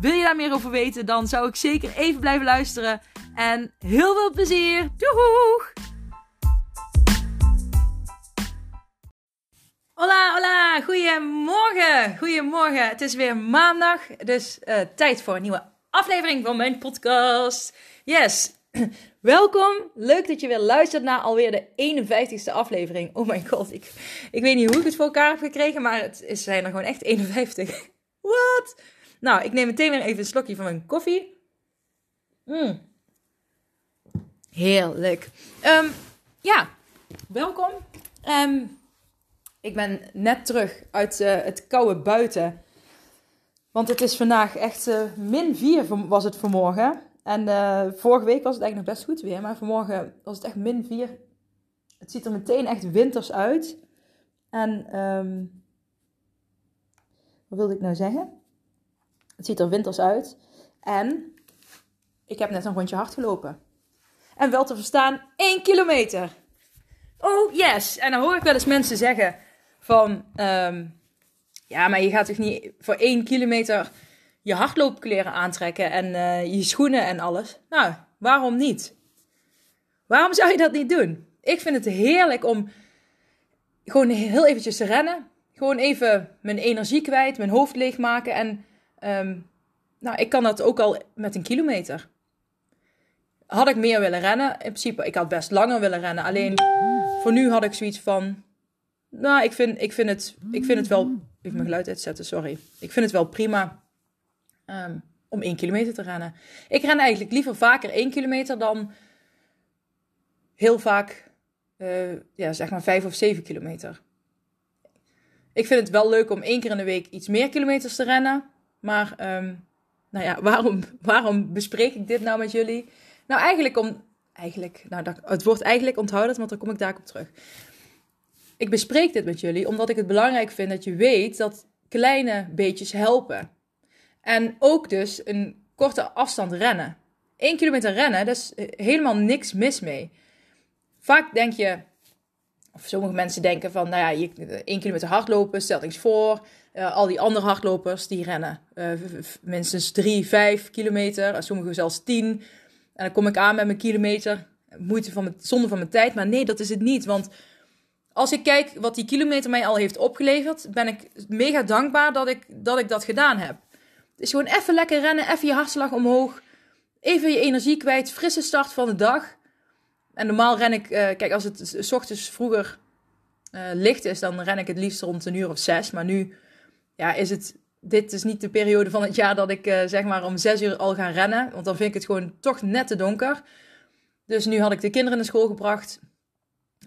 Wil je daar meer over weten, dan zou ik zeker even blijven luisteren. En heel veel plezier! Doeg! Hola, hola, goedemorgen, goedemorgen. Het is weer maandag, dus uh, tijd voor een nieuwe aflevering van mijn podcast. Yes, welkom. Leuk dat je weer luistert naar alweer de 51ste aflevering. Oh mijn god, ik, ik weet niet hoe ik het voor elkaar heb gekregen, maar het is, zijn er gewoon echt 51. Wat? Nou, ik neem meteen weer even een slokje van mijn koffie. Mm. Heerlijk. Um, ja, welkom. Um, ik ben net terug uit uh, het koude buiten. Want het is vandaag echt uh, min 4 was het vanmorgen. En uh, vorige week was het eigenlijk nog best goed weer. Maar vanmorgen was het echt min 4. Het ziet er meteen echt winters uit. En um, wat wilde ik nou zeggen? Het ziet er winters uit. En ik heb net een rondje hard gelopen. En wel te verstaan 1 kilometer. Oh yes. En dan hoor ik wel eens mensen zeggen van... Um, ja, maar je gaat toch niet voor 1 kilometer je hardloopkleren aantrekken en uh, je schoenen en alles. Nou, waarom niet? Waarom zou je dat niet doen? Ik vind het heerlijk om gewoon heel eventjes te rennen. Gewoon even mijn energie kwijt, mijn hoofd leegmaken. En um, nou, ik kan dat ook al met een kilometer. Had ik meer willen rennen? In principe, ik had best langer willen rennen. Alleen voor nu had ik zoiets van. Nou, ik vind, ik vind, het, ik vind het wel. Even mijn geluid uitzetten, sorry. Ik vind het wel prima um, om één kilometer te rennen. Ik ren eigenlijk liever vaker één kilometer dan heel vaak, uh, ja, zeg maar vijf of zeven kilometer. Ik vind het wel leuk om één keer in de week iets meer kilometers te rennen. Maar, um, nou ja, waarom, waarom bespreek ik dit nou met jullie? Nou, eigenlijk om. Eigenlijk, nou, het wordt eigenlijk onthouden, want dan kom ik daarop op terug. Ik bespreek dit met jullie omdat ik het belangrijk vind dat je weet dat kleine beetjes helpen. En ook dus een korte afstand rennen. 1 kilometer rennen, daar is helemaal niks mis mee. Vaak denk je, of sommige mensen denken van, nou ja, je, 1 kilometer hardlopen, stel eens voor. Uh, al die andere hardlopers die rennen uh, minstens 3, 5 kilometer, sommigen zelfs 10. En dan kom ik aan met mijn kilometer. Moeite van mijn, zonde van mijn tijd. Maar nee, dat is het niet. Want als ik kijk wat die kilometer mij al heeft opgeleverd, ben ik mega dankbaar dat ik dat, ik dat gedaan heb. Is gewoon even lekker rennen, even je hartslag omhoog. Even je energie kwijt, frisse start van de dag. En normaal ren ik, kijk, als het s ochtends vroeger licht is, dan ren ik het liefst rond een uur of zes. Maar nu ja, is het dit is niet de periode van het jaar dat ik uh, zeg maar om zes uur al ga rennen. Want dan vind ik het gewoon toch net te donker. Dus nu had ik de kinderen naar school gebracht.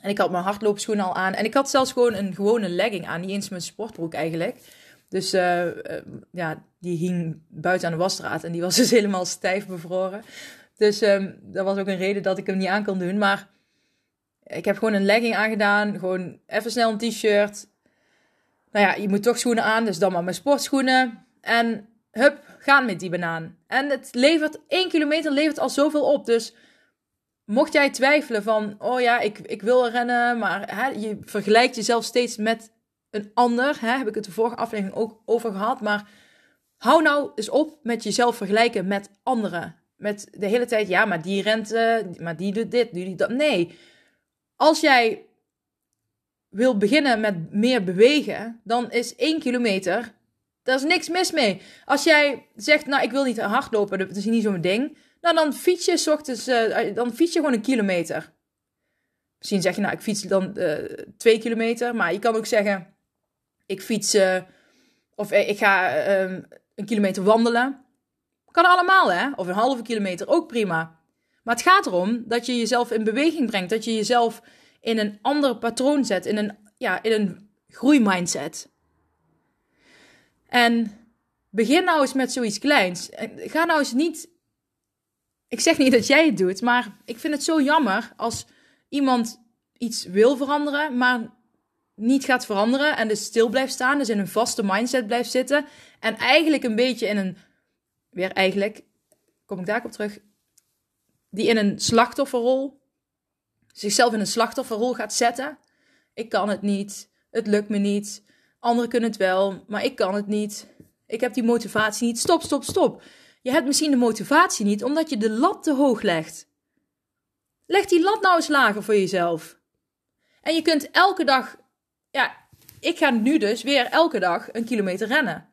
En ik had mijn hardloopschoenen al aan. En ik had zelfs gewoon een gewone legging aan. Niet eens mijn sportbroek eigenlijk. Dus uh, uh, ja, die hing buiten aan de wasstraat. En die was dus helemaal stijf bevroren. Dus um, dat was ook een reden dat ik hem niet aan kon doen. Maar ik heb gewoon een legging aangedaan. Gewoon even snel een t-shirt nou ja, je moet toch schoenen aan, dus dan maar mijn sportschoenen. En hup, gaan met die banaan. En het levert, 1 kilometer levert al zoveel op. Dus mocht jij twijfelen van, oh ja, ik, ik wil rennen, maar hè, je vergelijkt jezelf steeds met een ander. Hè, heb ik het de vorige aflevering ook over gehad. Maar hou nou eens op met jezelf vergelijken met anderen. Met de hele tijd, ja, maar die rent, uh, maar die doet dit, die doet dat. Nee. Als jij wil beginnen met meer bewegen, dan is 1 kilometer, daar is niks mis mee. Als jij zegt, nou ik wil niet hardlopen, dat is niet zo'n ding. Nou dan fiets je ochtends, uh, dan fiets je gewoon een kilometer. Misschien zeg je, nou ik fiets dan uh, twee kilometer. Maar je kan ook zeggen, ik fiets, of ik ga ehm, een kilometer wandelen. Kan allemaal hè, of een halve kilometer, ook prima. Maar het gaat erom dat je jezelf in beweging brengt. Dat je jezelf in een ander patroon zet, in een, ja, in een groeimindset. En begin nou eens met zoiets kleins. Ga nou eens niet ik zeg niet dat jij het doet, maar ik vind het zo jammer als iemand iets wil veranderen, maar niet gaat veranderen en dus stil blijft staan, dus in een vaste mindset blijft zitten en eigenlijk een beetje in een, weer eigenlijk, kom ik daar op terug, die in een slachtofferrol, zichzelf in een slachtofferrol gaat zetten. Ik kan het niet, het lukt me niet, anderen kunnen het wel, maar ik kan het niet. Ik heb die motivatie niet. Stop, stop, stop. Je hebt misschien de motivatie niet omdat je de lat te hoog legt. Leg die lat nou eens lager voor jezelf. En je kunt elke dag, ja, ik ga nu dus weer elke dag een kilometer rennen.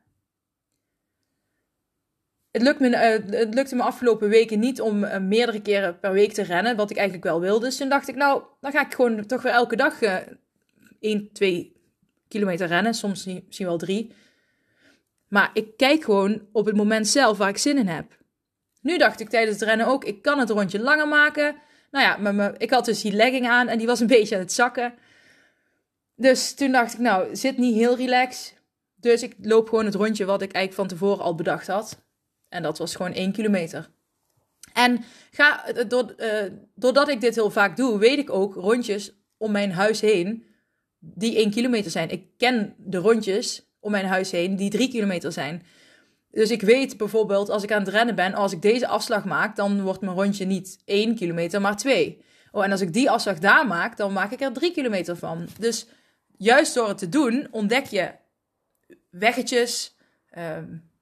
Het, me, uh, het lukte me afgelopen weken niet om uh, meerdere keren per week te rennen, wat ik eigenlijk wel wilde. Dus toen dacht ik, nou, dan ga ik gewoon toch weer elke dag uh, 1, 2 kilometer rennen, soms misschien wel 3. Maar ik kijk gewoon op het moment zelf waar ik zin in heb. Nu dacht ik tijdens het rennen ook, ik kan het rondje langer maken. Nou ja, ik had dus die legging aan en die was een beetje aan het zakken. Dus toen dacht ik, nou, zit niet heel relax. Dus ik loop gewoon het rondje wat ik eigenlijk van tevoren al bedacht had. En dat was gewoon 1 kilometer. En ga, door, uh, doordat ik dit heel vaak doe, weet ik ook rondjes om mijn huis heen die 1 kilometer zijn. Ik ken de rondjes om mijn huis heen die 3 kilometer zijn. Dus ik weet bijvoorbeeld als ik aan het rennen ben, als ik deze afslag maak, dan wordt mijn rondje niet 1 kilometer, maar 2. Oh, en als ik die afslag daar maak, dan maak ik er 3 kilometer van. Dus juist door het te doen, ontdek je weggetjes. Um,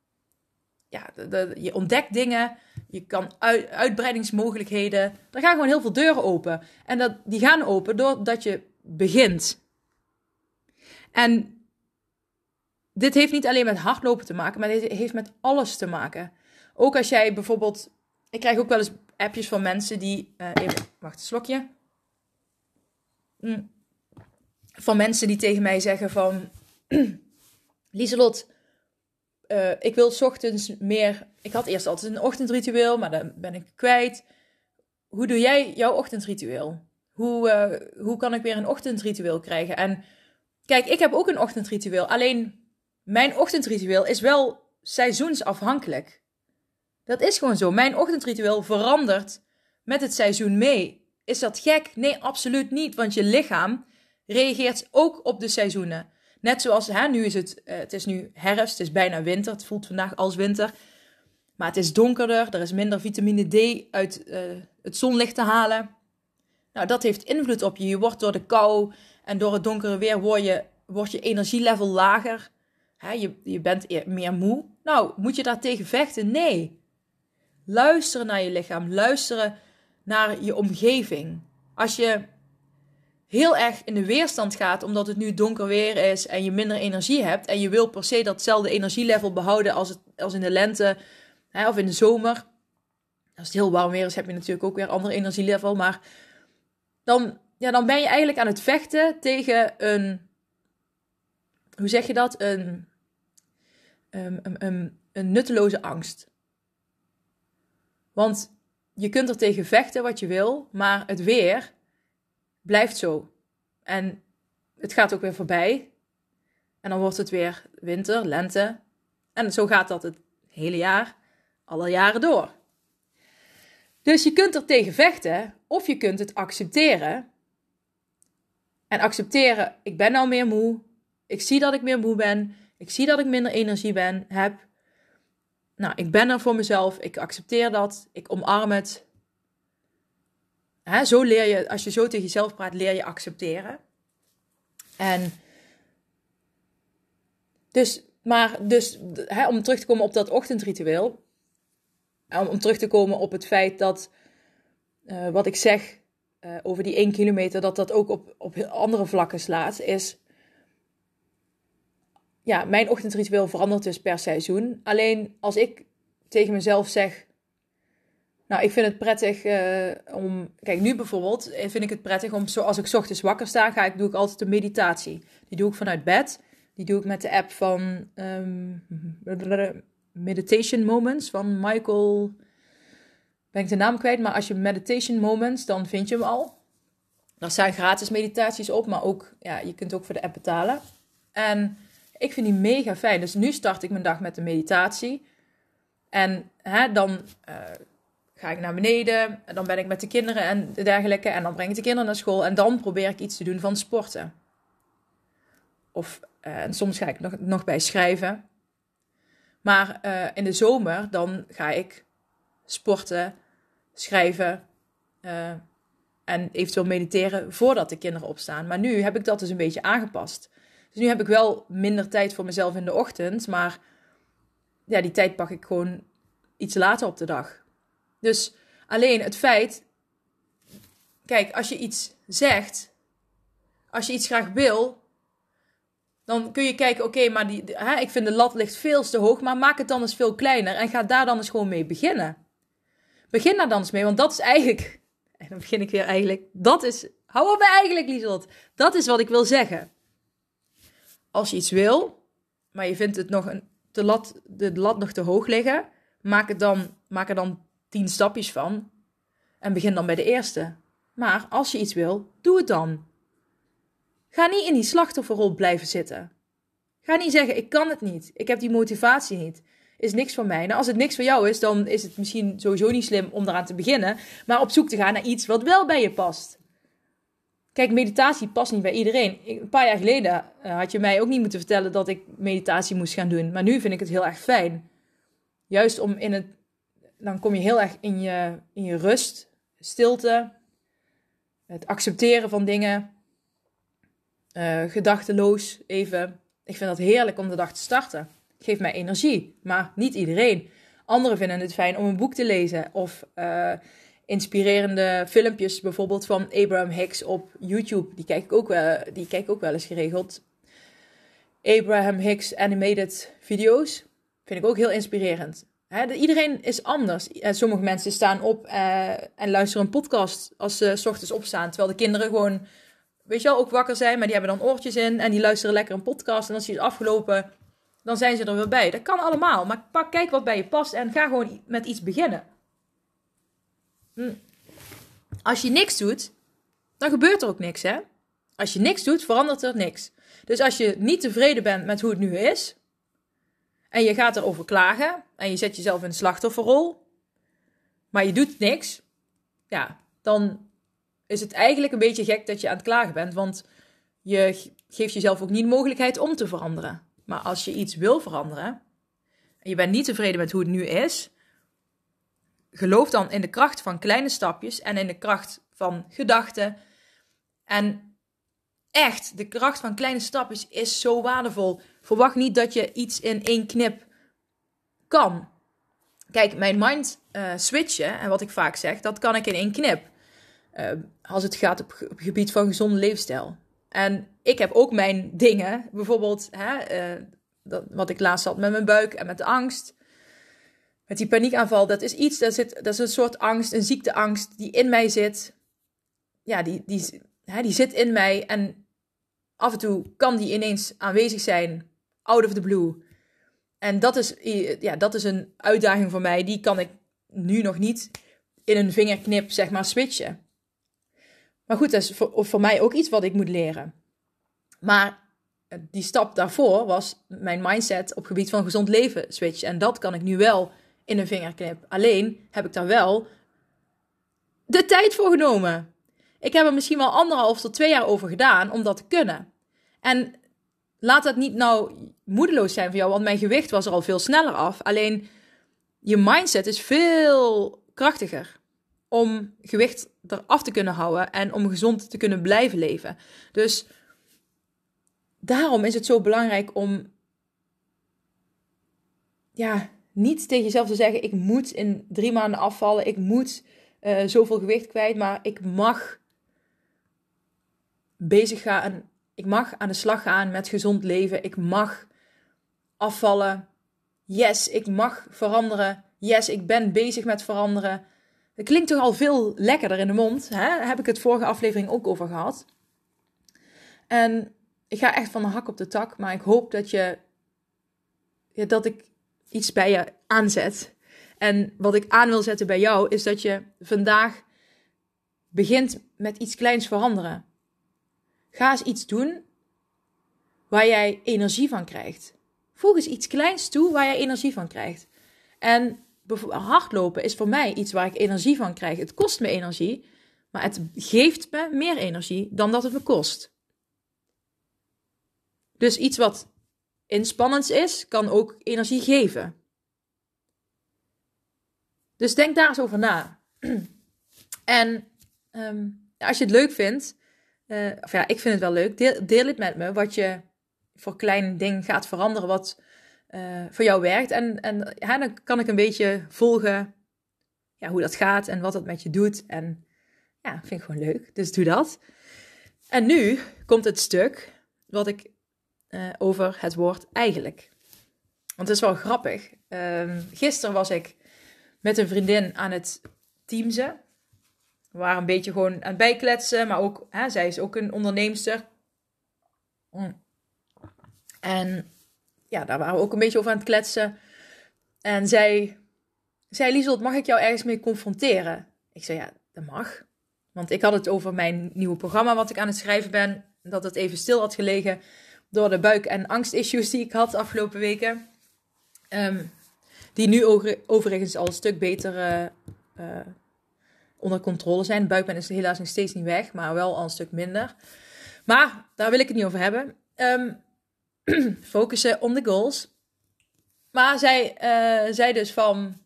ja, je ontdekt dingen. Je kan uit, uitbreidingsmogelijkheden. Er gaan gewoon heel veel deuren open. En dat, die gaan open doordat je begint. En dit heeft niet alleen met hardlopen te maken, maar dit heeft met alles te maken. Ook als jij bijvoorbeeld. Ik krijg ook wel eens appjes van mensen die. Uh, even, wacht, slokje. Mm. Van mensen die tegen mij zeggen van. Lieselot, uh, ik wil ochtends meer. Ik had eerst altijd een ochtendritueel, maar dan ben ik kwijt. Hoe doe jij jouw ochtendritueel? Hoe, uh, hoe kan ik weer een ochtendritueel krijgen? En kijk, ik heb ook een ochtendritueel. Alleen mijn ochtendritueel is wel seizoensafhankelijk. Dat is gewoon zo. Mijn ochtendritueel verandert met het seizoen mee. Is dat gek? Nee, absoluut niet. Want je lichaam reageert ook op de seizoenen. Net zoals, hè, nu is het, uh, het is nu herfst, het is bijna winter. Het voelt vandaag als winter. Maar het is donkerder, er is minder vitamine D uit uh, het zonlicht te halen. Nou, dat heeft invloed op je. Je wordt door de kou en door het donkere weer word je, wordt je energielevel lager. Hè, je, je bent meer moe. Nou, moet je daar tegen vechten? Nee. Luisteren naar je lichaam. Luisteren naar je omgeving. Als je heel erg in de weerstand gaat omdat het nu donker weer is en je minder energie hebt en je wil per se datzelfde energielevel behouden als, het, als in de lente hè, of in de zomer. Als het heel warm weer is, heb je natuurlijk ook weer een ander energielevel. Maar dan, ja, dan ben je eigenlijk aan het vechten tegen een. Hoe zeg je dat? Een um, een nutteloze angst. Want je kunt er tegen vechten wat je wil, maar het weer blijft zo. En het gaat ook weer voorbij. En dan wordt het weer winter, lente. En zo gaat dat het hele jaar, alle jaren door. Dus je kunt er tegen vechten of je kunt het accepteren. En accepteren, ik ben nou meer moe. Ik zie dat ik meer moe ben. Ik zie dat ik minder energie ben, heb. Nou, ik ben er voor mezelf. Ik accepteer dat. Ik omarm het. Hè, zo leer je, als je zo tegen jezelf praat, leer je accepteren. En dus, maar dus, hè, om terug te komen op dat ochtendritueel. Om, om terug te komen op het feit dat uh, wat ik zeg uh, over die 1 kilometer, dat dat ook op, op andere vlakken slaat, is ja, mijn ochtendritueel verandert dus per seizoen. Alleen als ik tegen mezelf zeg, nou, ik vind het prettig uh, om. Kijk, nu bijvoorbeeld eh, vind ik het prettig om, zoals ik ochtends wakker sta, ga ik, doe ik altijd een meditatie. Die doe ik vanuit bed. Die doe ik met de app van um, Meditation Moments van Michael. Ben ik de naam kwijt, maar als je Meditation Moments, dan vind je hem al. Er staan gratis meditaties op, maar ook, ja, je kunt ook voor de app betalen. En ik vind die mega fijn. Dus nu start ik mijn dag met een meditatie. En hè, dan uh, ga ik naar beneden. En dan ben ik met de kinderen en dergelijke. En dan breng ik de kinderen naar school. En dan probeer ik iets te doen van sporten. Of uh, en soms ga ik nog, nog bij schrijven. Maar uh, in de zomer dan ga ik sporten, schrijven uh, en eventueel mediteren voordat de kinderen opstaan. Maar nu heb ik dat dus een beetje aangepast. Dus nu heb ik wel minder tijd voor mezelf in de ochtend, maar ja, die tijd pak ik gewoon iets later op de dag. Dus alleen het feit, kijk, als je iets zegt, als je iets graag wil, dan kun je kijken, oké, maar die, hè, ik vind de lat ligt veel te hoog, maar maak het dan eens veel kleiner en ga daar dan eens gewoon mee beginnen. Begin daar dan eens mee, want dat is eigenlijk, en dan begin ik weer eigenlijk, dat is, hou op eigenlijk, Lieselot, dat is wat ik wil zeggen. Als je iets wil, maar je vindt het nog een, de, lat, de lat nog te hoog liggen, maak, het dan, maak er dan tien stapjes van en begin dan bij de eerste. Maar als je iets wil, doe het dan. Ga niet in die slachtofferrol blijven zitten. Ga niet zeggen: ik kan het niet, ik heb die motivatie niet. Is niks voor mij. Nou, als het niks voor jou is, dan is het misschien sowieso niet slim om eraan te beginnen, maar op zoek te gaan naar iets wat wel bij je past. Kijk, meditatie past niet bij iedereen. Een paar jaar geleden uh, had je mij ook niet moeten vertellen dat ik meditatie moest gaan doen. Maar nu vind ik het heel erg fijn. Juist om in het. Dan kom je heel erg in je, in je rust, stilte, het accepteren van dingen uh, gedachteloos even. Ik vind dat heerlijk om de dag te starten. Geeft mij energie, maar niet iedereen. Anderen vinden het fijn om een boek te lezen of uh, inspirerende filmpjes, bijvoorbeeld van Abraham Hicks op YouTube. Die kijk ik ook wel, die kijk ik ook wel eens geregeld. Abraham Hicks animated video's vind ik ook heel inspirerend. Iedereen is anders. En sommige mensen staan op uh, en luisteren een podcast als ze s ochtends opstaan, terwijl de kinderen gewoon weet je wel, ook wakker zijn, maar die hebben dan oortjes in en die luisteren lekker een podcast. En als die is afgelopen, dan zijn ze er weer bij. Dat kan allemaal, maar pak, kijk wat bij je past en ga gewoon met iets beginnen. Hm. Als je niks doet, dan gebeurt er ook niks, hè? Als je niks doet, verandert er niks. Dus als je niet tevreden bent met hoe het nu is, en je gaat erover klagen, en je zet jezelf in de slachtofferrol, maar je doet niks, ja, dan is het eigenlijk een beetje gek dat je aan het klagen bent. Want je geeft jezelf ook niet de mogelijkheid om te veranderen. Maar als je iets wil veranderen en je bent niet tevreden met hoe het nu is, geloof dan in de kracht van kleine stapjes en in de kracht van gedachten. En echt, de kracht van kleine stapjes is zo waardevol. Verwacht niet dat je iets in één knip kan. Kijk, mijn mind uh, switchen, en wat ik vaak zeg, dat kan ik in één knip. Uh, als het gaat op, op, gebied van gezonde leefstijl. En ik heb ook mijn dingen, bijvoorbeeld hè, uh, dat, wat ik laatst had met mijn buik en met de angst. Met die paniekaanval, dat is iets, dat, zit, dat is een soort angst, een ziekteangst die in mij zit. Ja, die, die, hè, die zit in mij en af en toe kan die ineens aanwezig zijn, out of the blue. En dat is, ja, dat is een uitdaging voor mij, die kan ik nu nog niet in een vingerknip, zeg maar, switchen. Maar goed, dat is voor, voor mij ook iets wat ik moet leren. Maar eh, die stap daarvoor was mijn mindset op gebied van gezond leven switchen. En dat kan ik nu wel in een vingerknip. Alleen heb ik daar wel de tijd voor genomen. Ik heb er misschien wel anderhalf tot twee jaar over gedaan om dat te kunnen. En laat dat niet nou moedeloos zijn voor jou, want mijn gewicht was er al veel sneller af. Alleen je mindset is veel krachtiger om gewicht eraf te kunnen houden en om gezond te kunnen blijven leven. Dus daarom is het zo belangrijk om ja, niet tegen jezelf te zeggen: ik moet in drie maanden afvallen, ik moet uh, zoveel gewicht kwijt, maar ik mag bezig gaan. Ik mag aan de slag gaan met gezond leven. Ik mag afvallen. Yes, ik mag veranderen. Yes, ik ben bezig met veranderen. Het klinkt toch al veel lekkerder in de mond. Hè? Daar heb ik het vorige aflevering ook over gehad. En ik ga echt van de hak op de tak. Maar ik hoop dat je. Dat ik iets bij je aanzet. En wat ik aan wil zetten bij jou is dat je vandaag begint met iets kleins veranderen. Ga eens iets doen waar jij energie van krijgt. Voeg eens iets kleins toe waar jij energie van krijgt. En hardlopen is voor mij iets waar ik energie van krijg. Het kost me energie, maar het geeft me meer energie dan dat het me kost. Dus iets wat inspannends is, kan ook energie geven. Dus denk daar eens over na. En ehm, als je het leuk vindt, uh, of ja, ik vind het wel leuk, deel, het met me wat je voor kleine dingen gaat veranderen, wat uh, voor jou werkt. En, en dan kan ik een beetje volgen ja, hoe dat gaat en wat het met je doet. En ja, vind ik gewoon leuk. Dus doe dat. En nu komt het stuk wat ik uh, over het woord eigenlijk. Want het is wel grappig. Uh, gisteren was ik met een vriendin aan het teamsen. We waren een beetje gewoon aan het bijkletsen, maar ook, hè, zij is ook een onderneemster. Mm. En ja, daar waren we ook een beetje over aan het kletsen. En zij zei, Lieselt, mag ik jou ergens mee confronteren? Ik zei, ja, dat mag. Want ik had het over mijn nieuwe programma wat ik aan het schrijven ben. Dat het even stil had gelegen door de buik- en angstissues die ik had de afgelopen weken. Um, die nu overigens al een stuk beter uh, onder controle zijn. Buikpijn is helaas nog steeds niet weg, maar wel al een stuk minder. Maar daar wil ik het niet over hebben. Um, focussen on the goals. Maar zij uh, zei dus van,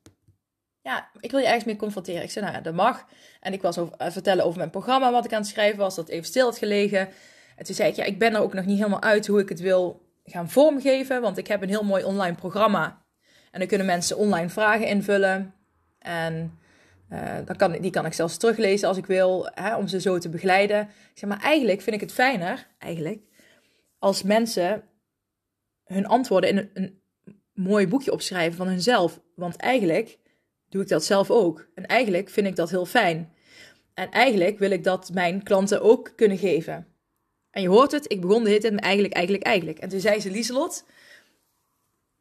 ja, ik wil je ergens mee confronteren. Ik zei, nou ja, dat mag. En ik was over, uh, vertellen over mijn programma, wat ik aan het schrijven was, dat even stil had gelegen. En toen zei ik, ja, ik ben er ook nog niet helemaal uit hoe ik het wil gaan vormgeven. Want ik heb een heel mooi online programma. En dan kunnen mensen online vragen invullen. En dan kan, die kan ik zelfs teruglezen als ik wil, hè, om ze zo te begeleiden. Zeg, maar eigenlijk vind ik het fijner, eigenlijk, als mensen hun antwoorden in een, mooi boekje opschrijven van hunzelf. Want eigenlijk doe ik dat zelf ook. En eigenlijk vind ik dat heel fijn. En eigenlijk wil ik dat mijn klanten ook kunnen geven. En je hoort het, ik begon de hit met eigenlijk, eigenlijk, eigenlijk. En toen zei ze, Lieselot,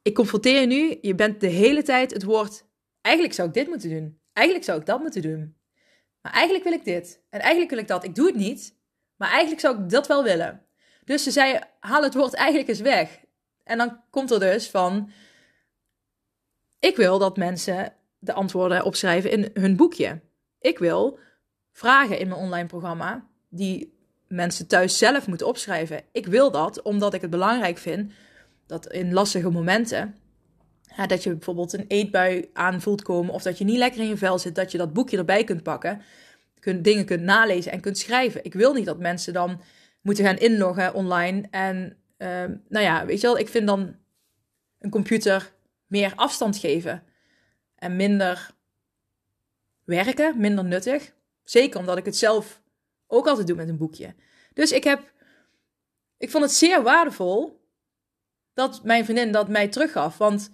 ik confronteer je nu, je bent de hele tijd het woord, eigenlijk zou ik dit moeten doen. Eigenlijk zou ik dat moeten doen. Maar eigenlijk wil ik dit. En eigenlijk wil ik dat. Ik doe het niet, maar eigenlijk zou ik dat wel willen. Dus ze zei, haal het woord eigenlijk eens weg. En dan komt er dus van, ik wil dat mensen de antwoorden opschrijven in hun boekje. Ik wil vragen in mijn online programma die mensen thuis zelf moeten opschrijven. Ik wil dat omdat ik het belangrijk vind dat in lastige momenten, dat je bijvoorbeeld een eetbui aanvoelt komen of dat je niet lekker in je vel zit, dat je dat boekje erbij kunt pakken, kunt, dingen kunt nalezen en kunt schrijven. Ik wil niet dat mensen dan moeten gaan inloggen online en Ehm, nou ja, weet je wel, ik vind dan een computer meer afstand geven en minder werken, minder nuttig. Zeker omdat ik het zelf ook altijd doe met een boekje. Dus ik heb, ik vond het zeer waardevol dat mijn vriendin dat mij teruggaf. Want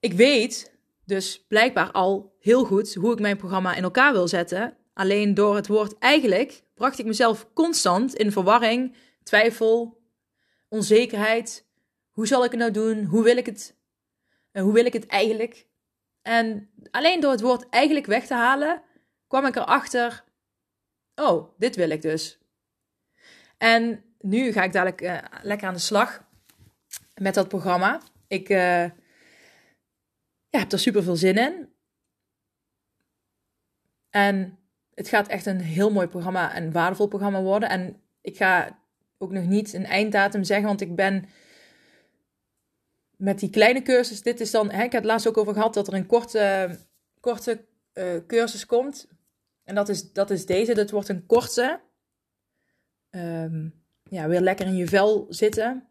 ik weet dus blijkbaar al heel goed hoe ik mijn programma in elkaar wil zetten. Alleen door het woord eigenlijk bracht ik mezelf constant in verwarring twijfel, onzekerheid. Hoe zal ik het nou doen? Hoe wil ik het? En hoe wil ik het eigenlijk? En alleen door het woord eigenlijk weg te halen, kwam ik erachter: oh, dit wil ik dus. En nu ga ik dadelijk uh, lekker aan de slag met dat programma. Ik uh, ja, heb er super veel zin in. En het gaat echt een heel mooi programma, een waardevol programma worden. En ik ga ook nog niet een einddatum zeggen, want ik ben met die kleine cursus, dit is dan, hè, ik heb het laatst ook over gehad dat er een korte, korte uh, cursus komt. En dat is, dat is deze, dat wordt een korte. Um, ja, weer lekker in je vel zitten.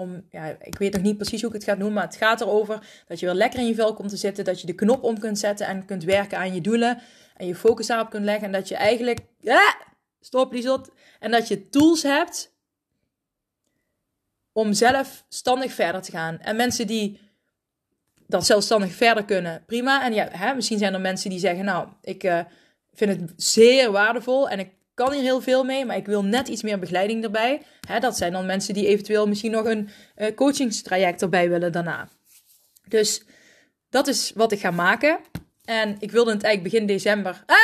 Om, ja, ik weet nog niet precies hoe ik het ga doen, maar het gaat erover dat je weer lekker in je vel komt te zitten. Dat je de knop om kunt zetten en kunt werken aan je doelen. En je focus daarop kunt leggen. En dat je eigenlijk. Ah, stop, Liesot. En dat je tools hebt om zelfstandig verder te gaan. En mensen die dat zelfstandig verder kunnen, prima. En ja, hè, misschien zijn er mensen die zeggen, nou, ik uh, vind het zeer waardevol en ik kan hier heel veel mee, maar ik wil net iets meer begeleiding erbij. Hè, dat zijn dan mensen die eventueel misschien nog een uh, coachingstraject erbij willen daarna. Dus dat is wat ik ga maken. En ik wilde het eigenlijk begin december. Ah,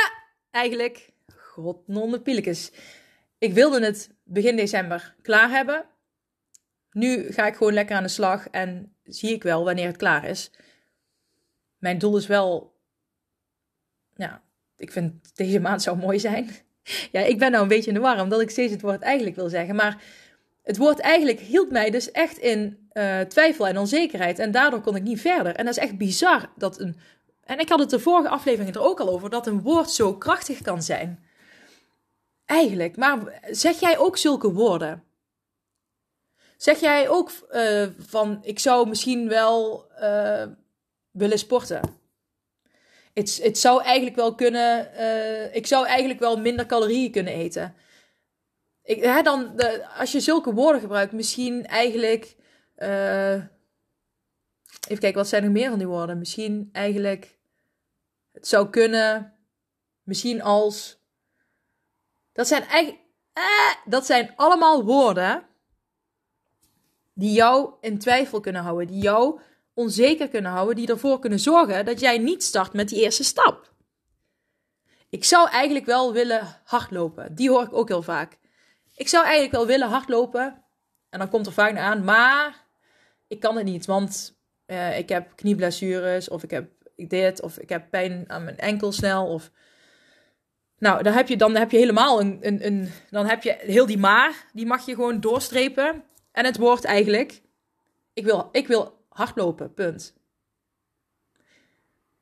eigenlijk. God, nonde pielekes. Ik wilde het begin december klaar hebben. Nu ga ik gewoon lekker aan de slag en zie ik wel wanneer het klaar is. mijn doel is wel. Ja, ik vind deze maand zou mooi zijn. ja, ik ben nou een beetje in de war, omdat ik steeds het woord eigenlijk wil zeggen. Maar het woord eigenlijk hield mij dus echt in uh, twijfel en onzekerheid. En daardoor kon ik niet verder. En dat is echt bizar dat een. En ik had het de vorige aflevering er ook al over, dat een woord zo krachtig kan zijn. Eigenlijk. Maar zeg jij ook zulke woorden? Zeg jij ook uh, van, ik zou misschien wel uh, willen sporten? Het, het zou eigenlijk wel kunnen, uh, ik zou eigenlijk wel minder calorieën kunnen eten. Ik, hè, dan, de, als je zulke woorden gebruikt, misschien eigenlijk. Uh, even kijken, wat zijn er meer van die woorden? Misschien eigenlijk. Het zou kunnen. Misschien als. Dat zijn eigenlijk. Eh, dat zijn allemaal woorden. Die jou in twijfel kunnen houden. Die jou onzeker kunnen houden. Die ervoor kunnen zorgen dat jij niet start met die eerste stap. Ik zou eigenlijk wel willen hardlopen. Die hoor ik ook heel vaak. Ik zou eigenlijk wel willen hardlopen. En dan komt er vaak aan, maar ik kan het niet. Want uh, ik heb knieblessures, of ik heb dit, of ik heb pijn aan mijn enkel snel. Of... Nou, dan heb je, dan heb je helemaal een, een, een. Dan heb je heel die maar, die mag je gewoon doorstrepen. En het wordt eigenlijk: ik wil, ik wil hardlopen, punt.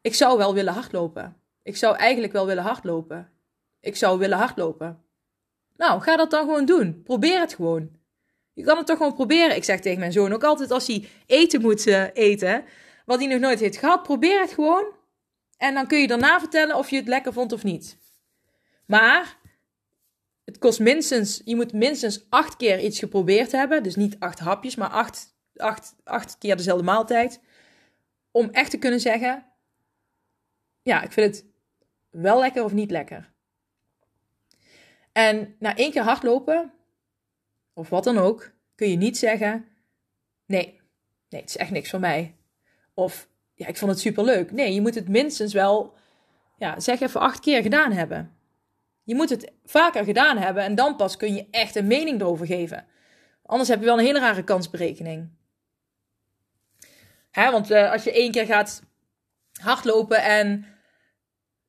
Ik zou wel willen hardlopen. Ik zou eigenlijk wel willen hardlopen. Ik zou willen hardlopen. Nou, ga dat dan gewoon doen. Probeer het gewoon. Je kan het toch gewoon proberen. Ik zeg tegen mijn zoon ook altijd als hij eten moet uh, eten, wat hij nog nooit heeft gehad, probeer het gewoon. En dan kun je daarna vertellen of je het lekker vond of niet. Maar het kost minstens, je moet minstens acht keer iets geprobeerd hebben. Dus niet acht hapjes, maar acht, acht, acht keer dezelfde maaltijd. Om echt te kunnen zeggen, ja, ik vind het wel lekker of niet lekker. En na één keer hardlopen, of wat dan ook, kun je niet zeggen: nee, nee, het is echt niks voor mij. Of ja, ik vond het superleuk. Nee, je moet het minstens wel, ja, zeg even acht keer gedaan hebben. Je moet het vaker gedaan hebben en dan pas kun je echt een mening erover geven. Anders heb je wel een hele rare kansberekening. Hè, want uh, als je één keer gaat hardlopen en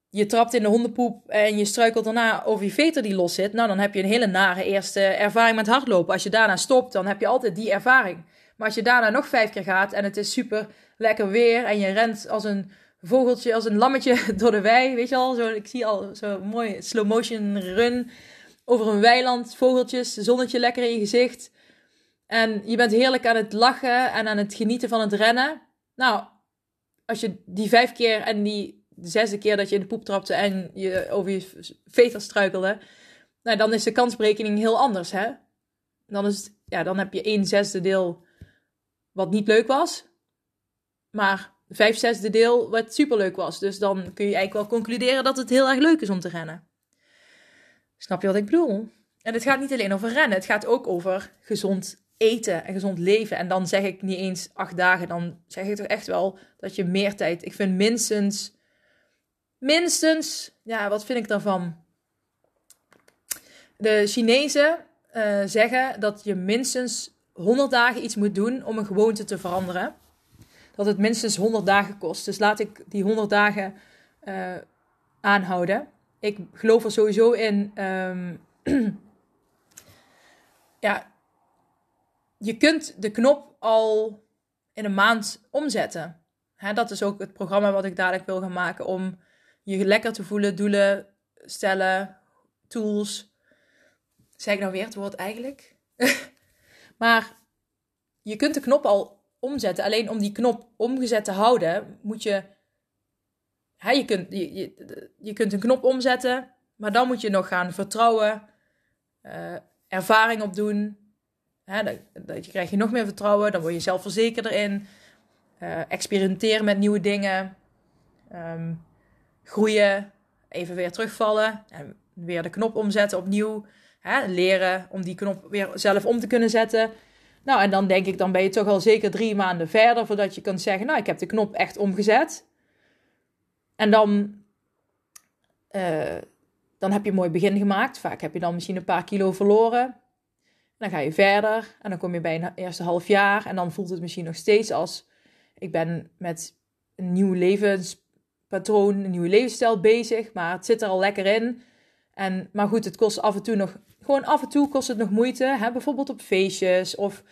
je trapt in de hondenpoep en je struikelt daarna over je veter die los zit, nou dan heb je een hele nare eerste ervaring met hardlopen. Als je daarna stopt, dan heb je altijd die ervaring. Maar als je daarna nog vijf keer gaat en het is super lekker weer en je rent als een vogeltje, als een lammetje door de wei, weet je al, zo, ik zie al zo'n mooi slow motion run over een weiland, vogeltjes, zonnetje lekker in je gezicht. En je bent heerlijk aan het lachen en aan het genieten van het rennen. Nou, als je die vijf keer en die de zesde keer dat je in de poep trapte en je over je veter struikelde, nou, dan is de kansberekening heel anders, hè? Dan, is ja, dan heb je één zesde deel wat niet leuk was, maar vijf zesde deel wat superleuk was. Dus dan kun je eigenlijk wel concluderen dat het heel erg leuk is om te rennen. Snap je wat ik bedoel? En het gaat niet alleen over rennen, het gaat ook over gezond eten en gezond leven. En dan zeg ik niet eens acht dagen, dan zeg ik toch echt wel dat je meer tijd. Ik vind minstens minstens, ja, wat vind ik daarvan? De Chinezen uh, zeggen dat je minstens 100 dagen iets moet doen om een gewoonte te veranderen. Dat het minstens 100 dagen kost. Dus laat ik die 100 dagen uh, aanhouden. Ik geloof er sowieso in. Um, ja, je kunt de knop al in een maand omzetten. Hè, dat is ook het programma wat ik dadelijk wil gaan maken om je lekker te voelen, doelen stellen, tools. Zeg ik nou weer het woord eigenlijk? maar je kunt de knop al omzetten. Alleen om die knop omgezet te houden, moet je. Hè, je, kunt, je, je, kunt een knop omzetten, maar dan moet je nog gaan vertrouwen, uh, ervaring opdoen. Hè, dan, dan krijg je nog meer vertrouwen, dan word je zelfverzekerder in. Uh, experimenteren met nieuwe dingen. Um, groeien, even weer terugvallen en weer de knop omzetten opnieuw. Hè, leren om die knop weer zelf om te kunnen zetten. Nou, en dan denk ik, dan ben je toch al zeker drie maanden verder voordat je kunt zeggen, nou, ik heb de knop echt omgezet. En dan, uh, dan heb je een mooi begin gemaakt. Vaak heb je dan misschien een paar kilo verloren. Dan ga je verder en dan kom je bij een eerste half jaar en dan voelt het misschien nog steeds als ik ben met een nieuw levenspatroon, een nieuwe levensstijl bezig. Maar het zit er al lekker in. En, maar goed, het kost af en toe nog, gewoon af en toe kost het nog moeite. Hè? Bijvoorbeeld op feestjes of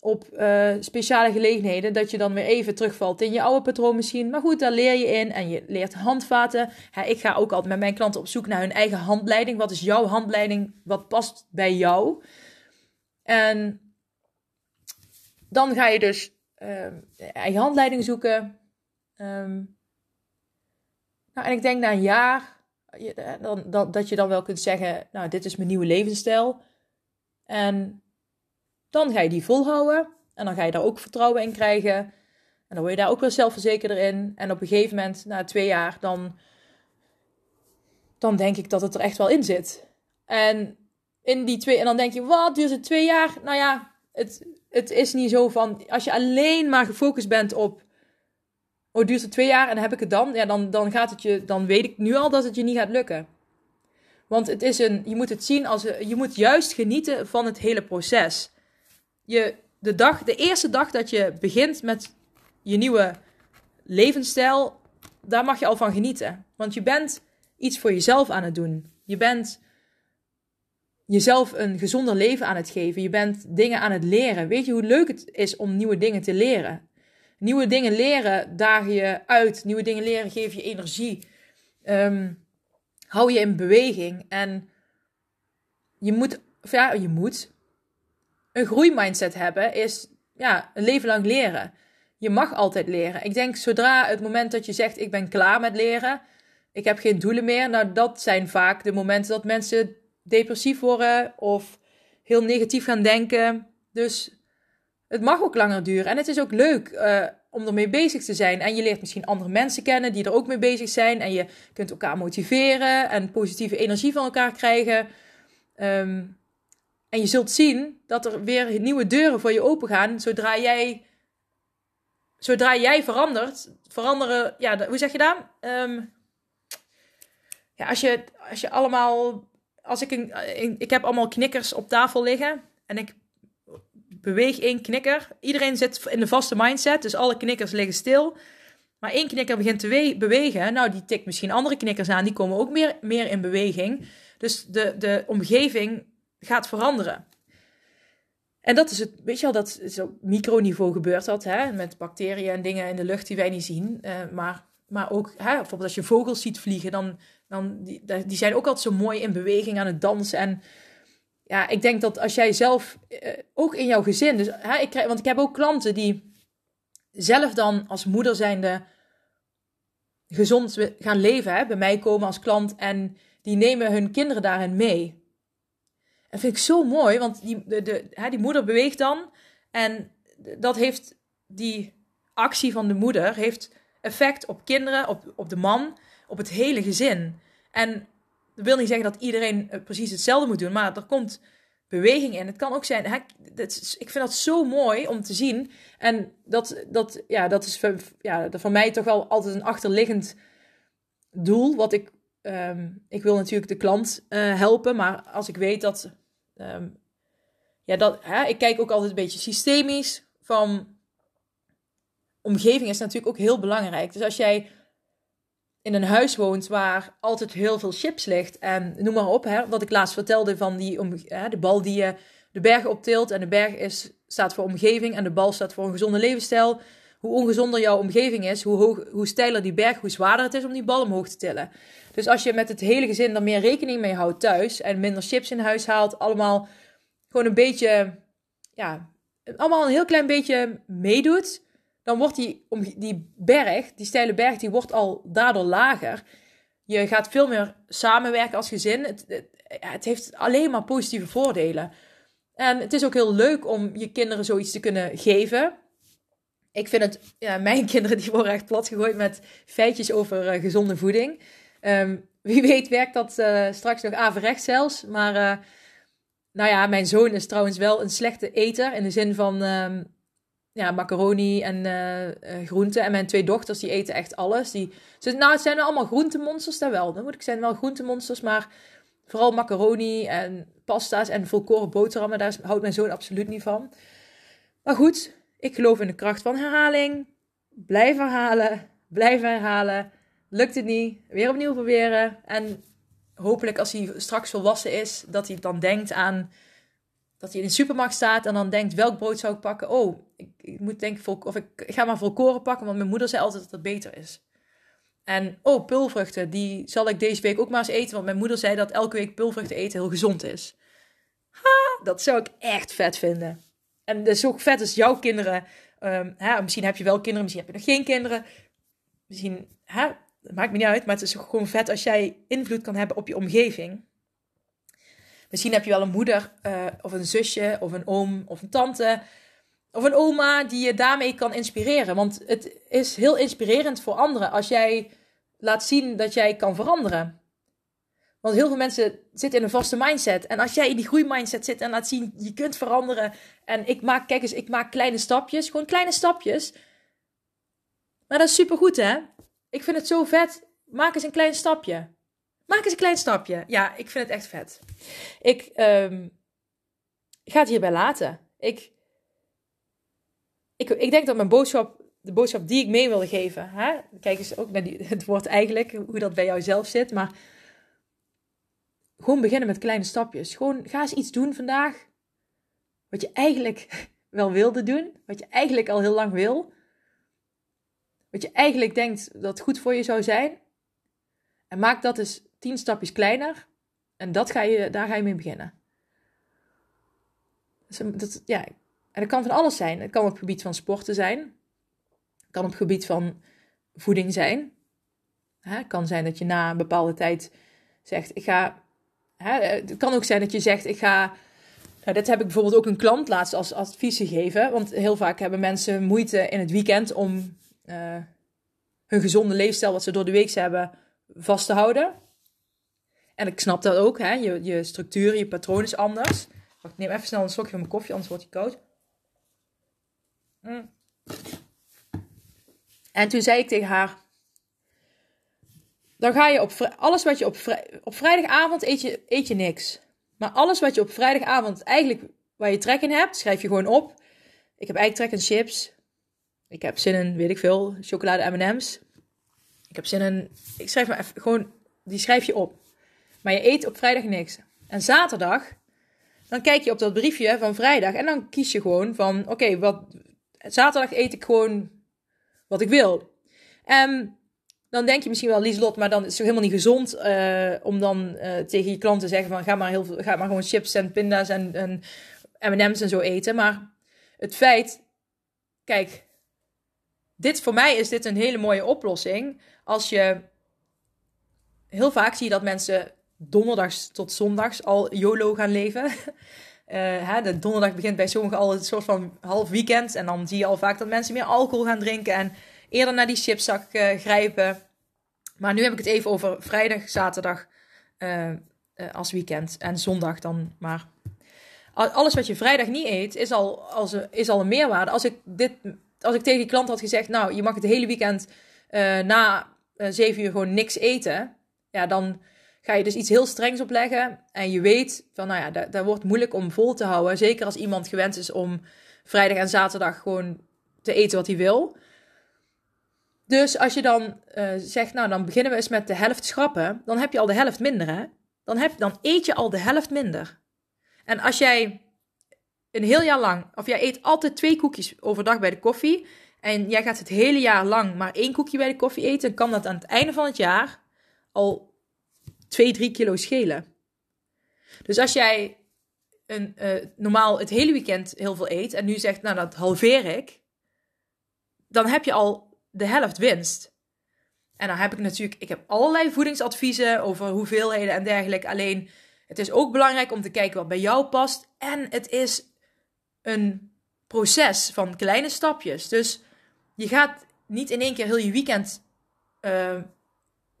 op uh, speciale gelegenheden. Dat je dan weer even terugvalt in je oude patroon misschien. Maar goed, daar leer je in en je leert handvaten. ik ga ook altijd met mijn klanten op zoek naar hun eigen handleiding. Wat is jouw handleiding? Wat past bij jou? En dan ga je dus uh, eigen handleiding zoeken. Um, nou, en ik denk na een jaar dan, dan, dat je dan wel kunt zeggen: Nou, dit is mijn nieuwe levensstijl. En dan ga je die volhouden. En dan ga je daar ook vertrouwen in krijgen. En dan word je daar ook wel zelfverzekerder in. En op een gegeven moment, na twee jaar, dan, dan denk ik dat het er echt wel in zit. En in die twee, en dan denk je, wat duurt het twee jaar? Nou ja, het, het is niet zo van, als je alleen maar gefocust bent op, oh duurt het twee jaar en heb ik het dan? Ja, dan, dan gaat het je, dan weet ik nu al dat het je niet gaat lukken. Want het is een, je moet het zien als, je moet juist genieten van het hele proces. Je, de, dag, de eerste dag dat je begint met je nieuwe levensstijl, daar mag je al van genieten. Want je bent iets voor jezelf aan het doen. Je bent jezelf een gezonder leven aan het geven. Je bent dingen aan het leren. Weet je hoe leuk het is om nieuwe dingen te leren? Nieuwe dingen leren daag je uit. Nieuwe dingen leren geef je energie. Um, hou je in beweging. En je moet, ja, je moet. Een groeimindset hebben is ja, een leven lang leren. Je mag altijd leren. Ik denk zodra het moment dat je zegt: Ik ben klaar met leren, ik heb geen doelen meer. Nou, dat zijn vaak de momenten dat mensen depressief worden of heel negatief gaan denken. Dus het mag ook langer duren. En het is ook leuk uh, om ermee bezig te zijn. En je leert misschien andere mensen kennen die er ook mee bezig zijn. En je kunt elkaar motiveren en positieve energie van elkaar krijgen. Um, en je zult zien dat er weer nieuwe deuren voor je open gaan zodra jij, zodra jij verandert. Veranderen, ja, hoe zeg je dat? Um, ja, als je, als je allemaal als ik een, ik heb allemaal knikkers op tafel liggen en ik beweeg één knikker. Iedereen zit in de vaste mindset, dus alle knikkers liggen stil. Maar één knikker begint te bewegen. Nou, die tikt misschien andere knikkers aan, die komen ook meer, meer in beweging. Dus de, de omgeving gaat veranderen. En dat is het, weet je wel, dat is op microniveau gebeurt dat, hè, met bacteriën en dingen in de lucht die wij niet zien. Uh, maar, maar ook, hè, bijvoorbeeld als je vogels ziet vliegen, dan dan, die, die zijn ook altijd zo mooi in beweging aan het dansen. En ja, ik denk dat als jij zelf, eh, ook in jouw gezin, dus, hè, ik krijg, want ik heb ook klanten die zelf dan als moeder zijnde gezond gaan leven, hè, bij mij komen als klant en die nemen hun kinderen daarin mee. En vind ik zo mooi, want die, de, de, hè, die moeder beweegt dan en dat heeft die actie van de moeder heeft effect op kinderen, op, op de man op het hele gezin. En dat wil niet zeggen dat iedereen eh, precies hetzelfde moet doen, maar er komt beweging in. Het kan ook zijn, hè, ik vind dat zo mooi om te zien. En dat, dat, ja, dat is ja, voor mij toch wel altijd een achterliggend doel. Wat ik, um, ik wil natuurlijk de klant uh, helpen, maar als ik weet dat, um, ja, dat hè, ik kijk ook altijd een beetje systemisch van omgeving is natuurlijk ook heel belangrijk. Dus als jij in een huis woont waar altijd heel veel chips ligt. En noem maar op, hè, wat ik laatst vertelde van die om, hè, de bal die je de bergen optilt. En de berg is, staat voor omgeving en de bal staat voor een gezonde levensstijl. Hoe ongezonder jouw omgeving is, hoe, hoog, hoe steiler die berg, hoe zwaarder het is om die bal omhoog te tillen. Dus als je met het hele gezin er meer rekening mee houdt thuis en minder chips in huis haalt, allemaal gewoon een beetje, ja, allemaal een heel klein beetje meedoet, dan wordt die, die berg, die steile berg, die wordt al daardoor lager. Je gaat veel meer samenwerken als gezin. Het, het, heeft alleen maar positieve voordelen. En het is ook heel leuk om je kinderen zoiets te kunnen geven. Ik vind het, ja, mijn kinderen die worden echt plat gegooid met feitjes over uh, gezonde voeding. Um, wie weet werkt dat uh, straks nog averecht zelfs. Maar uh, nou ja, mijn zoon is trouwens wel een slechte eter. In de zin van, um, ja, macaroni en uh, groenten. En mijn twee dochters, die eten echt alles. Die, ze, nou, het zijn allemaal groentemonsters, daar wel. Dan moet ik zijn wel groentemonsters, maar vooral macaroni en pasta's en volkoren boterhammen, daar houdt mijn zoon absoluut niet van. Maar goed, ik geloof in de kracht van herhaling. blijf herhalen, blijf herhalen. Lukt het niet, weer opnieuw proberen. En hopelijk als hij straks volwassen is, dat hij dan denkt aan dat hij in de supermarkt staat en dan denkt welk brood zou ik pakken. Oh, ik, ik moet denken of ik, ga maar volkoren pakken, want mijn moeder zei altijd dat dat beter is. En oh, pulvruchten, die zal ik deze week ook maar eens eten, want mijn moeder zei dat elke week pulvruchten eten heel gezond is. Ha, dat zou ik echt vet vinden. En is ook vet als jouw kinderen, um, hè, misschien heb je wel kinderen, misschien heb je nog geen kinderen. Misschien, hè, maakt me niet uit, maar het is gewoon vet als jij invloed kan hebben op je omgeving. Misschien heb je wel een moeder uh, of een zusje of een oom of een tante of een oma die je daarmee kan inspireren. Want het is heel inspirerend voor anderen als jij laat zien dat jij kan veranderen. Want heel veel mensen zitten in een vaste mindset. En als jij in die groeimindset zit en laat zien, je kunt veranderen. En ik maak, kijk eens, ik maak kleine stapjes. Gewoon kleine stapjes. Maar dat is supergoed, hè? Ik vind het zo vet. Maak eens een klein stapje. Maak eens een klein stapje. Ja, ik vind het echt vet. Ik um, ga het hierbij laten. Ik, ik, ik denk dat mijn boodschap, de boodschap die ik mee wilde geven, hè? kijk eens ook naar die, het woord eigenlijk, hoe dat bij jou zelf zit, maar gewoon beginnen met kleine stapjes. Gewoon ga eens iets doen vandaag wat je eigenlijk wel wilde doen, wat je eigenlijk al heel lang wil, wat je eigenlijk denkt dat goed voor je zou zijn. En maak dat eens tien stapjes kleiner. En dat ga je, daar ga je mee beginnen. dat, ja, en dat kan van alles zijn. Het kan op het gebied van sporten zijn. Het kan op het gebied van voeding zijn. Het kan zijn dat je na een bepaalde tijd zegt: Ik ga. Het kan ook zijn dat je zegt: Ik ga. Nou, dit heb ik bijvoorbeeld ook een klant laatst als advies gegeven. Want heel vaak hebben mensen moeite in het weekend om uh, hun gezonde leefstijl, wat ze door de week hebben, vast te houden. En ik snap dat ook, hè? Je, je structuur, je patroon is anders. Ik neem even snel een slokje van mijn koffie, anders wordt hij koud. Mm. En toen zei ik tegen haar: Dan ga je op alles wat je op, op vrijdagavond eet je, eet je niks. Maar alles wat je op vrijdagavond eigenlijk waar je trek in hebt, schrijf je gewoon op. Ik heb eigenlijk trek in chips. Ik heb zin in, weet ik veel, chocolade M&M's. Ik heb zin in, ik schrijf maar even, gewoon, die schrijf je op. Maar je eet op vrijdag niks. En zaterdag, dan kijk je op dat briefje van vrijdag en dan kies je gewoon van, oké, wat zaterdag eet ik gewoon wat ik wil. En dan denk je misschien wel, Lieslot, maar dan is het helemaal niet gezond uh, om dan uh, tegen je klant te zeggen van, ga maar, heel ga maar gewoon chips en pinda's en, en M&M's en zo eten. Maar het feit, kijk, dit voor mij is dit een hele mooie oplossing. Als je heel vaak zie je dat mensen donderdags tot zondags al YOLO gaan leven. Uh, hè, de donderdag begint bij sommigen al een soort van half weekend. En dan zie je al vaak dat mensen meer alcohol gaan drinken en eerder naar die chipszak uh, grijpen. Maar nu heb ik het even over vrijdag, zaterdag uh, als weekend en zondag dan maar. Alles wat je vrijdag niet eet, is al, als, is al een meerwaarde. Als ik, dit, als ik tegen die klant had gezegd, nou, je mag het hele weekend na zeven uur gewoon niks eten. Ja, dan ga je dus iets heel strengs opleggen. En je weet van, nou ja, dat, dat wordt moeilijk om vol te houden. Zeker als iemand gewend is om vrijdag en zaterdag gewoon te eten wat hij wil. Dus als je dan uh, zegt, nou dan beginnen we eens met de helft schrappen, dan heb je al de helft minder, hè? Dan, heb, dan eet je al de helft minder. En als jij een heel jaar lang, of jij eet altijd twee koekjes overdag bij de koffie, en jij gaat het hele jaar lang maar één koekje bij de koffie eten, dan kan dat aan het einde van het jaar al 2, 3 kilo schelen. Dus als jij een, uh, normaal het hele weekend heel veel eet en nu zegt, nou dat halveer ik, dan heb je al de helft winst. En dan heb ik natuurlijk, ik heb allerlei voedingsadviezen over hoeveelheden en dergelijke. Alleen, het is ook belangrijk om te kijken wat bij jou past. En het is een proces van kleine stapjes. Dus je gaat niet in één keer heel je weekend uh,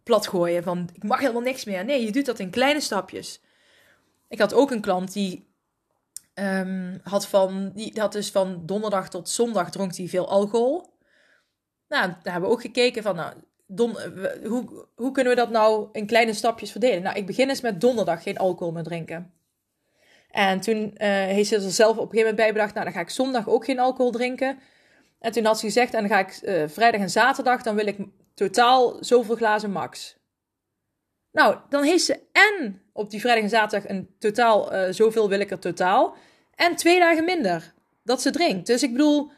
plat gooien van ik mag helemaal niks meer. Nee, je doet dat in kleine stapjes. Ik had ook een klant die um, had van die had dus van donderdag tot zondag dronk hij veel alcohol. Nou, daar hebben we ook gekeken van nou, don, hoe, hoe kunnen we dat nou in kleine stapjes verdelen? Nou, ik begin eens met donderdag geen alcohol meer drinken. En toen uh, heeft ze er zelf op een gegeven moment bij bedacht, nou dan ga ik zondag ook geen alcohol drinken. En toen had ze gezegd, en dan ga ik uh, vrijdag en zaterdag, dan wil ik totaal zoveel glazen max. Nou, dan heeft ze en op die vrijdag en zaterdag een totaal, uh, zoveel wil ik er totaal. En twee dagen minder dat ze drinkt. Dus ik bedoel.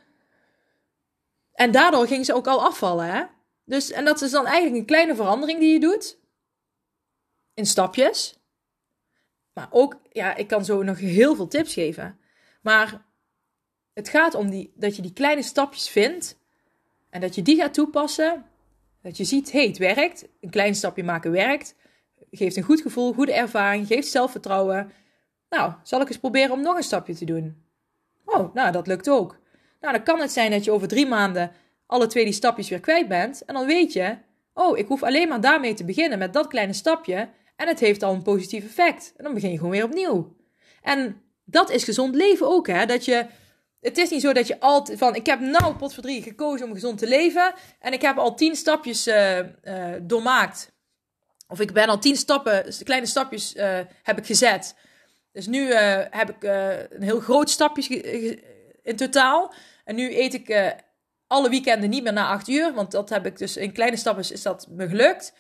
En daardoor ging ze ook al afvallen, hè? Dus, en dat is dan eigenlijk een kleine verandering die je doet. In stapjes. Maar ook, ja, ik kan zo nog heel veel tips geven. Maar het gaat om die, dat je die kleine stapjes vindt. En dat je die gaat toepassen. Dat je ziet, hé, hey, het werkt. Een klein stapje maken werkt. Geeft een goed gevoel, goede ervaring, geeft zelfvertrouwen. Nou, zal ik eens proberen om nog een stapje te doen? Oh, nou, dat lukt ook. Nou, dan kan het zijn dat je over drie maanden alle twee die stapjes weer kwijt bent. En dan weet je, oh, ik hoef alleen maar daarmee te beginnen met dat kleine stapje. En het heeft al een positief effect. En dan begin je gewoon weer opnieuw. En dat is gezond leven ook, hè? Dat je. Het is niet zo dat je altijd van. Ik heb nou drie gekozen om gezond te leven. En ik heb al tien stapjes uh, uh, doormaakt. Of ik ben al tien stappen, kleine stapjes uh, heb ik gezet. Dus nu heb ik een heel groot stapje in totaal. En nu eet ik alle weekenden niet meer na acht uur. Want dat heb ik dus in kleine stappen is dat me gelukt.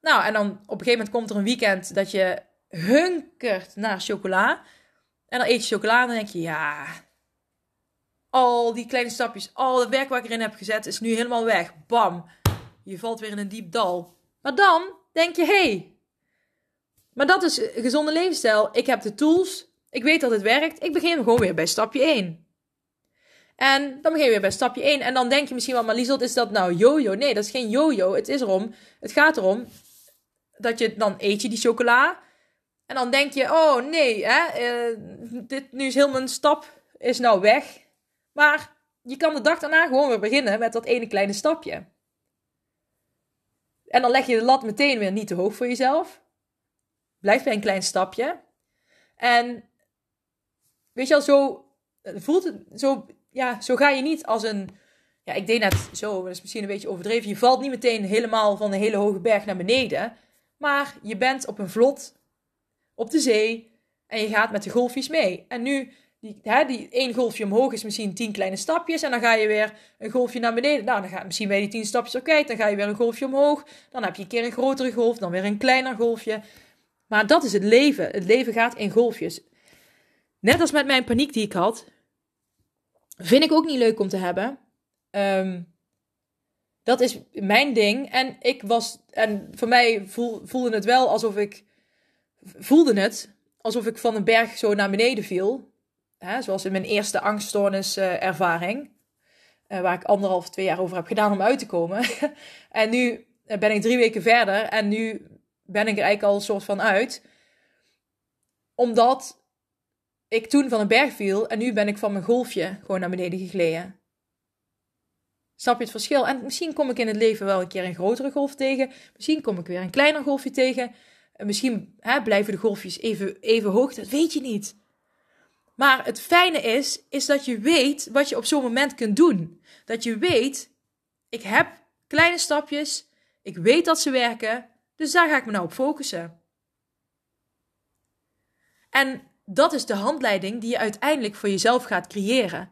Nou, en dan op een gegeven moment komt er een weekend dat je hunkert naar chocola. En dan eet je chocola en dan denk je, ja, al die kleine stapjes, al het werk wat ik erin heb gezet is nu helemaal weg. Bam, je valt weer in een diep dal. Maar dan denk je, hey, maar dat is een gezonde levensstijl. Ik heb de tools, ik weet dat het werkt. Ik begin gewoon weer bij stapje 1. En dan begin je weer bij stapje 1. En dan denk je misschien wel, maar Liesel, is dat nou yo-yo? Nee, dat is geen yo-yo. Het is erom, het gaat erom dat je dan eet je die chocola. En dan denk je, oh nee, hè, uh, dit, nu is heel mijn stap is nou weg. Maar je kan de dag daarna gewoon weer beginnen met dat ene kleine stapje. En dan leg je de lat meteen weer niet te hoog voor jezelf. Blijf bij een klein stapje. En weet je al, zo voelt het, zo, ja, zo ga je niet als een, ja, ik deed net zo, dat is misschien een beetje overdreven. Je valt niet meteen helemaal van een hele hoge berg naar beneden. Maar je bent op een vlot op de zee en je gaat met de golfjes mee. En nu, die, die één golfje omhoog is misschien tien kleine stapjes. En dan ga je weer een golfje naar beneden. Nou, dan gaat misschien bij die tien stapjes oké. Dan ga je weer een golfje omhoog. Dan heb je een keer een grotere golf, dan weer een kleiner golfje. Maar dat is het leven. Het leven gaat in golfjes. Net als met mijn paniek die ik had. Vind ik ook niet leuk om te hebben. Um, dat is mijn ding. En ik was. En voor mij voelde het wel alsof ik. Voelde het alsof ik van een berg zo naar beneden viel. Hè, zoals in mijn eerste angststoornis uh, waar ik anderhalf, twee jaar over heb gedaan om uit te komen. en nu ben ik drie weken verder. En nu ben ik er eigenlijk al een soort van uit. Omdat ik toen van een berg viel. En nu ben ik van mijn golfje gewoon naar beneden gegleden. Snap je het verschil? En misschien kom ik in het leven wel een keer een grotere golf tegen. Misschien kom ik weer een kleiner golfje tegen. Misschien hè, blijven de golfjes even, even hoog. Dat weet je niet. Maar het fijne is, is dat je weet wat je op zo'n moment kunt doen. Dat je weet, ik heb kleine stapjes. Ik weet dat ze werken. Dus daar ga ik me nou op focussen. En dat is de handleiding die je uiteindelijk voor jezelf gaat creëren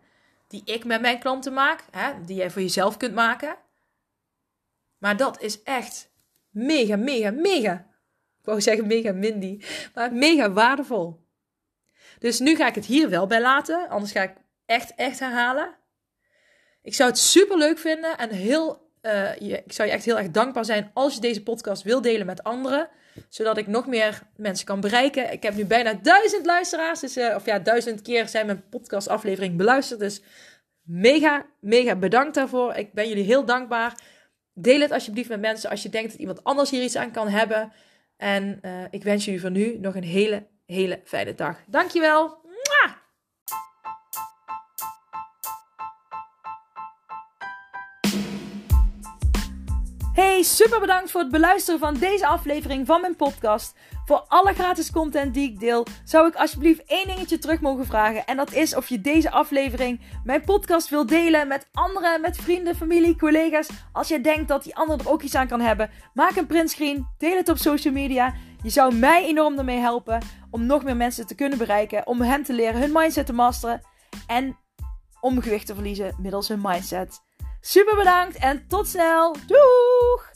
die ik met mijn klanten maak, hè, die jij voor jezelf kunt maken. Maar dat is echt mega, mega, mega. Ik wou zeggen mega mindy, maar mega waardevol. Dus nu ga ik het hier wel bij laten, anders ga ik echt, echt herhalen. Ik zou het super leuk vinden en heel, je, ik zou je echt heel erg dankbaar zijn als je deze podcast wil delen met anderen zodat ik nog meer mensen kan bereiken. Ik heb nu bijna duizend luisteraars. Dus, uh, of ja, duizend keer zijn mijn podcastaflevering beluisterd. Dus mega, mega bedankt daarvoor. Ik ben jullie heel dankbaar. Deel het alsjeblieft met mensen als je denkt dat iemand anders hier iets aan kan hebben. En uh, ik wens jullie voor nu nog een hele, hele fijne dag. Dankjewel. Hey, super bedankt voor het beluisteren van deze aflevering van mijn podcast. Voor alle gratis content die ik deel, zou ik alsjeblieft één dingetje terug mogen vragen. En dat is of je deze aflevering, mijn podcast, wil delen met anderen, met vrienden, familie, collega's. Als je denkt dat die ander er ook iets aan kan hebben, maak een printscreen, deel het op social media. Je zou mij enorm ermee helpen om nog meer mensen te kunnen bereiken, om hen te leren hun mindset te masteren. En om gewicht te verliezen middels hun mindset. Super bedankt en tot snel. Doei!